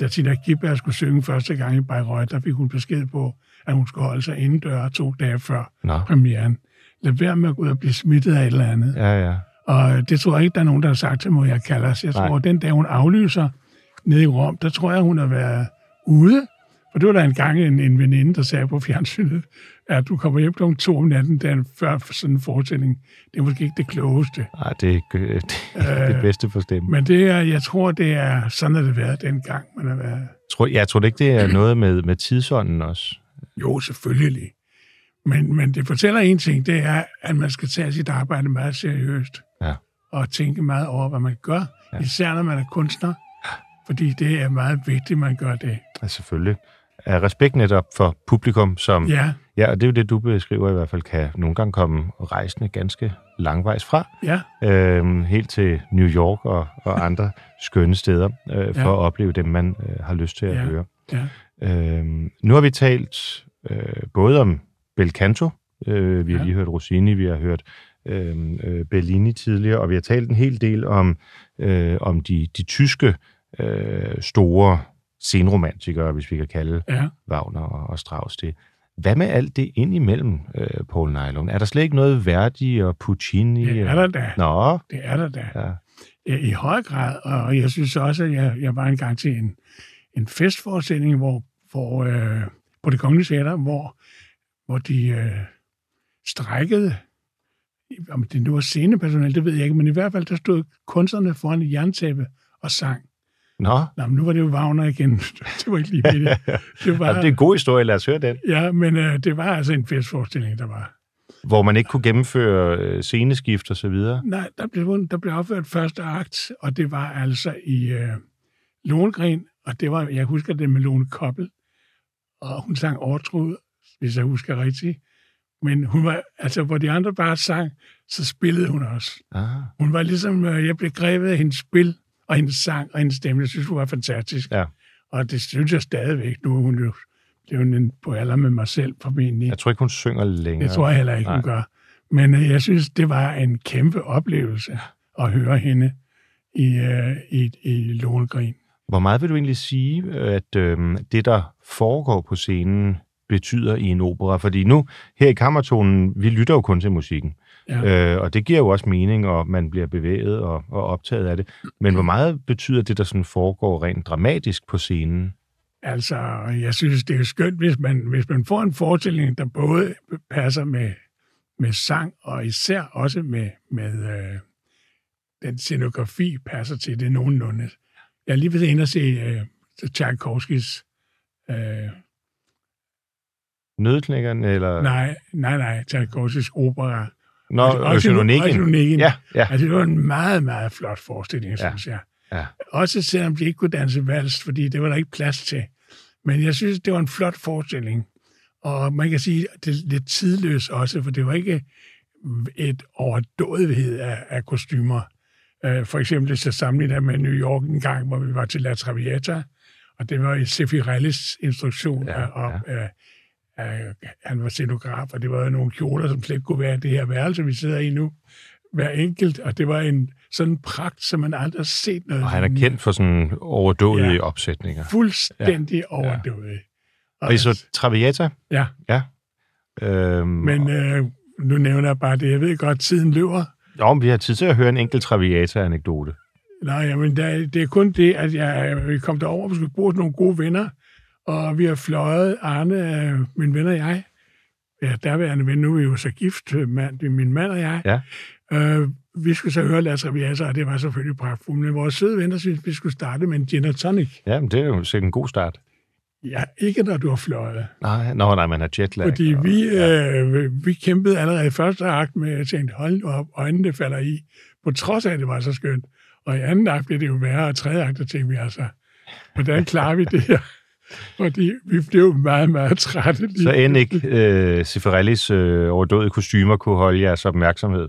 da Tina Gibberg skulle synge første gang i Bayreuth, der fik hun besked på, at hun skulle holde sig indendør to dage før Nå, premieren. Lad være med at gå ud og blive smittet af et eller andet. ja, ja. Og det tror jeg ikke, der er nogen, der har sagt til mig, jeg kalder os. Jeg Nej. tror, den dag hun aflyser nede i Rom, der tror jeg, hun har været ude. For det var der en gang en, en veninde, der sagde på fjernsynet, at du kommer hjem kl. to om natten, dagen før sådan en forestilling. Det er måske ikke det klogeste. Nej, det er ikke øh, det, er det bedste for stemmen. Men det er, jeg tror, det er sådan, at det været dengang, man har været. Tror, jeg tror ikke, det er noget med, med tidsånden også. Jo, selvfølgelig. Men, men det fortæller en ting, det er, at man skal tage sit arbejde meget seriøst. Ja. Og tænke meget over, hvad man gør. Ja. Især når man er kunstner. Fordi det er meget vigtigt, man gør det. Ja, selvfølgelig. Er respekt netop for publikum, som... Ja, Ja, og det er jo det, du beskriver i hvert fald, kan nogle gange komme rejsende ganske langvejs fra, ja, øhm, helt til New York og, og andre skønne steder, øh, for Ja. at opleve dem, man øh, har lyst til at Ja. høre. ja. Øhm, nu har vi talt øh, både om Bel Canto, øh, vi har Ja. lige hørt Rossini, vi har hørt øh, øh, Bellini tidligere, og vi har talt en hel del om, øh, om de, de tyske øh, store scenromantikere, hvis vi kan kalde ja. Wagner og, og Strauss det. Hvad med alt det indimellem, øh, Paul Nylund? Er der slet ikke noget Verdi og Puccini? Det er der da. Nå, Det er der da. ja. Ja, I høj grad. Og jeg synes også, at jeg, jeg var engang til en, en festforestilling, hvor, hvor øh, på det kongelige teater, hvor, hvor de øh, strækkede. Om det nu var scenepersonale, det ved jeg ikke, men i hvert fald, der stod kunstnerne foran et jerntæppe og sang. Nå, Nå, men nu var det jo Wagner igen. det var ikke lige det. Det var, ja, det er en god historie, lad os høre den. Ja, men øh, det var altså en festforestilling, der var. Hvor man ikke kunne gennemføre øh, sceneskift og så videre. Nej, der blev, der blev opført første akt, og det var altså i øh, Lohengrin, og det var, jeg husker det med Lone Koppel, og hun sang Overtrud, hvis jeg husker rigtigt. Men hun var, altså, hvor de andre bare sang, så spillede hun også. Ah, Hun var ligesom, øh, jeg blev grebet af hendes spil, og hendes sang, og hendes stemme. Jeg synes, hun var fantastisk. Ja. Og det synes jeg stadigvæk. Nu er hun jo blevet en på alder med mig selv, formentlig. jeg tror ikke, hun synger længere. Det tror jeg heller ikke, hun Nej. gør. Men øh, jeg synes, det var en kæmpe oplevelse at høre hende i, øh, i, i Lohengrin. Hvor meget vil du egentlig sige, at øh, det, der foregår på scenen, betyder i en opera? Fordi nu, her i Kammertonen, vi lytter jo kun til musikken. Ja. Øh, og det giver jo også mening, og man bliver bevæget og, og optaget af det. Men hvor meget betyder det, der sådan foregår rent dramatisk på scenen? Altså, jeg synes, det er skønt, hvis man, hvis man får en forestilling, der både passer med, med sang, og især også med, med øh, den scenografi passer til det nogenlunde. Jeg er lige ved inde og se øh, Tchaikovskis øh, Nødknækkeren, eller... nej, nej, nej, Tchaikovskis opera. Nå, Oceanoniken. Oceanoniken. Ja, ja. Altså, det var en meget, meget flot forestilling, Ja. synes jeg. Ja. Også selvom de ikke kunne danse vals, fordi det var der ikke plads til. Men jeg synes, det var en flot forestilling. Og man kan sige, at det er lidt tidløst også, for det var ikke et overdådighed af, af kostymer. Øh, For eksempel, hvis jeg sammenligner med New York en gang, hvor vi var til La Traviata, og det var i Sefirellis instruktion, Ja, og ja. Øh, han var scenograf, og det var nogle kjoler, som slet ikke kunne være det her værelse, vi sidder i nu, hver enkelt, og det var en sådan pragt, som man aldrig har set noget. Og han er kendt for sådan overdådige Ja. opsætninger. Fuldstændig ja. overdådig. Og I så Traviata? Ja, Ja. Øhm, men øh, nu nævner jeg bare det. Jeg ved godt, tiden løber, Jo, men vi har tid til at høre en enkelt Traviata-anekdote. Nej, der, det er kun det, at jeg, kom derover, vi skulle bruge nogle gode venner, og vi har fløjet, Arne, øh, min ven og jeg, ja, derværende ven, nu er vi jo så gift, øh, mand, min mand og jeg, Ja. øh, vi skulle så høre Las Raviasa, og det var selvfølgelig pragtfuldt, men vores søde venner synes, vi skulle starte med en gin og tonic. Ja, men det er jo sikkert en god start. Ja, ikke når du har fløjet. Nej, nå, nej, man har jetlag. Fordi og- vi, øh, vi kæmpede allerede i første akt med, at jeg tænkte, hold nu op, øjnene falder i, på trods af, at det var så skønt. Og i anden akt blev det jo værre, og tredje akt, der tænkte vi altså, hvordan klarer vi det her? Fordi vi blev meget, meget trætte. lige Så end ikke øh, Cifarellis øh, overdåede kostymer kunne holde jeres opmærksomhed.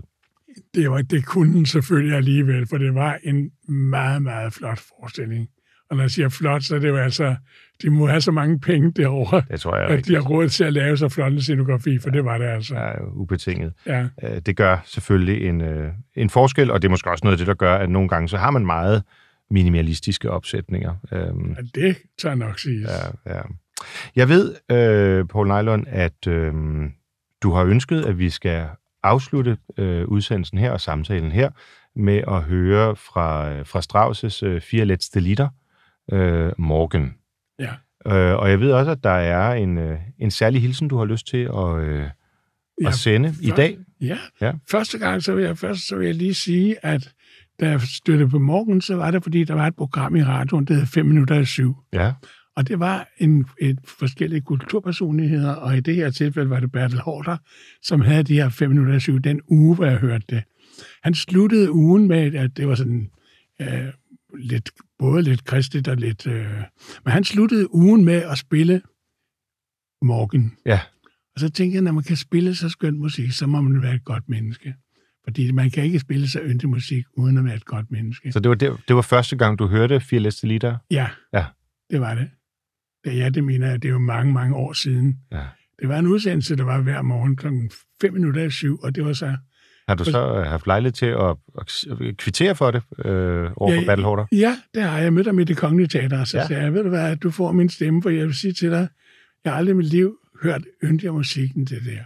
det, var, det kunne den selvfølgelig alligevel, for det var en meget, meget flot forestilling. Og når jeg siger flot, så er det jo altså, de må have så mange penge derovre, Det tror jeg at de har råd til at lave så flot en scenografi, for det var det altså. jo ubetinget. Ja. Øh, Det gør selvfølgelig en, øh, en forskel, og det er måske også noget af det, der gør, at nogle gange så har man meget minimalistiske opsætninger. Øhm, ja det tør jeg nok sige. ja, ja. Jeg ved, øh, Paul Nylund, at øh, du har ønsket, at vi skal afslutte øh, udsendelsen her og samtalen her med at høre fra, fra Strauss' øh, fire letzte lieder, øh, Morgen. Ja. Øh, og jeg ved også, at der er en, øh, en særlig hilsen, du har lyst til at, øh, Ja, at sende i først- dag. Ja. Ja. Første gang, så vil, jeg, først, så vil jeg lige sige, at da jeg støttede på morgen, så var det, fordi der var et program i radioen, der hed 5 minutter i syv. Ja, Og det var en, et forskellige kulturpersonligheder, og i det her tilfælde var det Bertel Hårder, som havde de her 5 minutter i syv den uge, hvor jeg hørte det. Han sluttede ugen med, at det var sådan øh, lidt, både lidt kristigt og lidt... Øh, men han sluttede ugen med at spille Morgen. ja, Og så tænkte jeg, når man kan spille så skøn musik, så må man være et godt menneske. Fordi man kan ikke spille så yndig musik, uden at være et godt menneske. så det var, det, det var første gang, du hørte fire lieder? Ja, Ja. det var det. Det, ja, det mener jeg, det er jo mange, mange år siden. Ja. Det var en udsendelse, der var hver morgen klokken 5 minutter i syv, og det var så... Har du så øh, haft lejlighed til at, at kvittere for det øh, over for Ja, Battle Horder? Ja, det har jeg mødt ham i det kongelige teater, så Ja. sagde jeg, ved du hvad, du får min stemme, for jeg vil sige til dig, jeg har aldrig i mit liv hørt yndig musikken det der.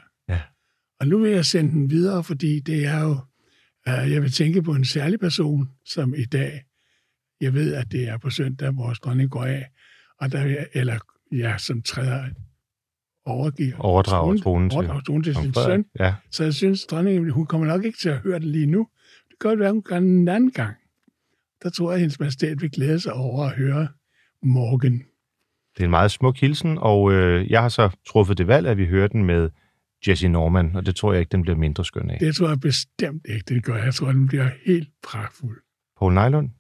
Og nu vil jeg sende den videre, fordi det er jo, uh, jeg vil tænke på en særlig person, som i dag, jeg ved, at det er på søndag, vores dronning går af, og der, jeg- eller ja, som træder overgiver Overdrager tronen til overdrager tronen til sin kong Frederik. søn. Ja, Så jeg synes, dronningen, hun kommer nok ikke til at høre det lige nu. Det kan godt være, hun gør det en anden gang. Der tror jeg, at hendes majestæt vil glæde sig over at høre Morgen. det er en meget smuk hilsen, og øh, jeg har så truffet det valg, at vi hører den med Jesse Norman, og det tror jeg ikke, den bliver mindre skøn af. Det tror jeg bestemt ikke, det gør. Jeg tror, den bliver helt pragtfuld. Paul Nylund,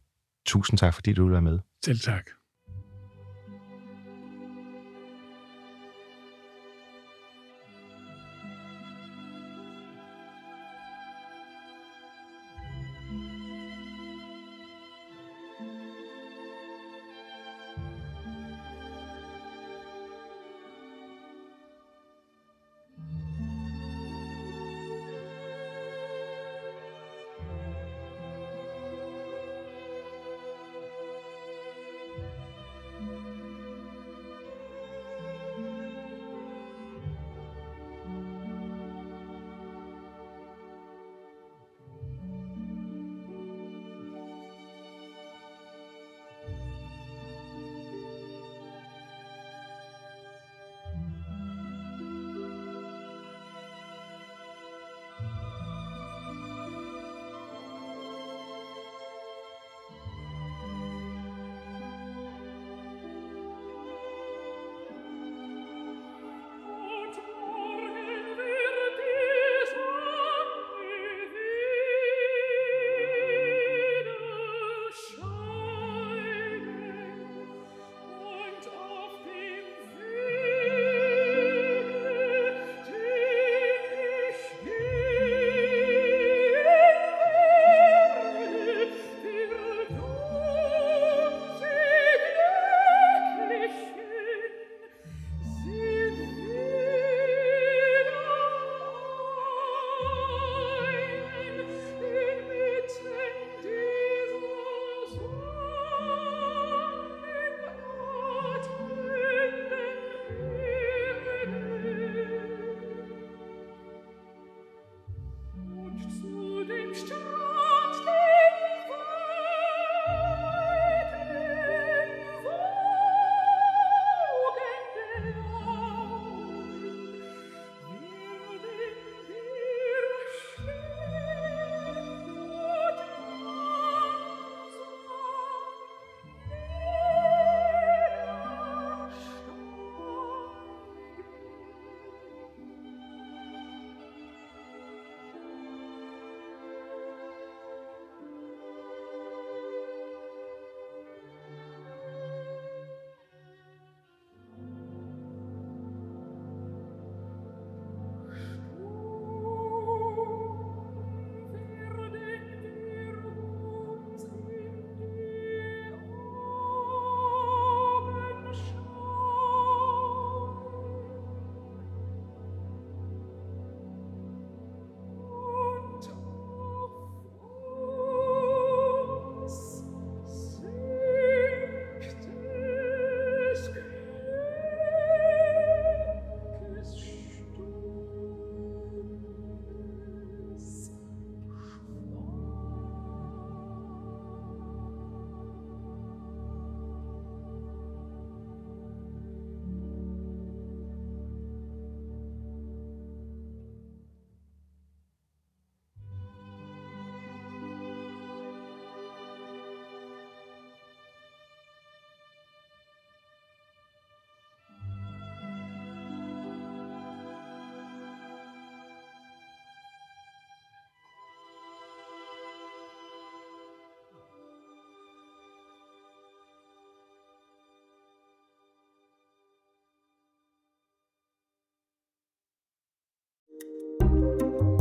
tusind tak, fordi du vil være med. Selv tak.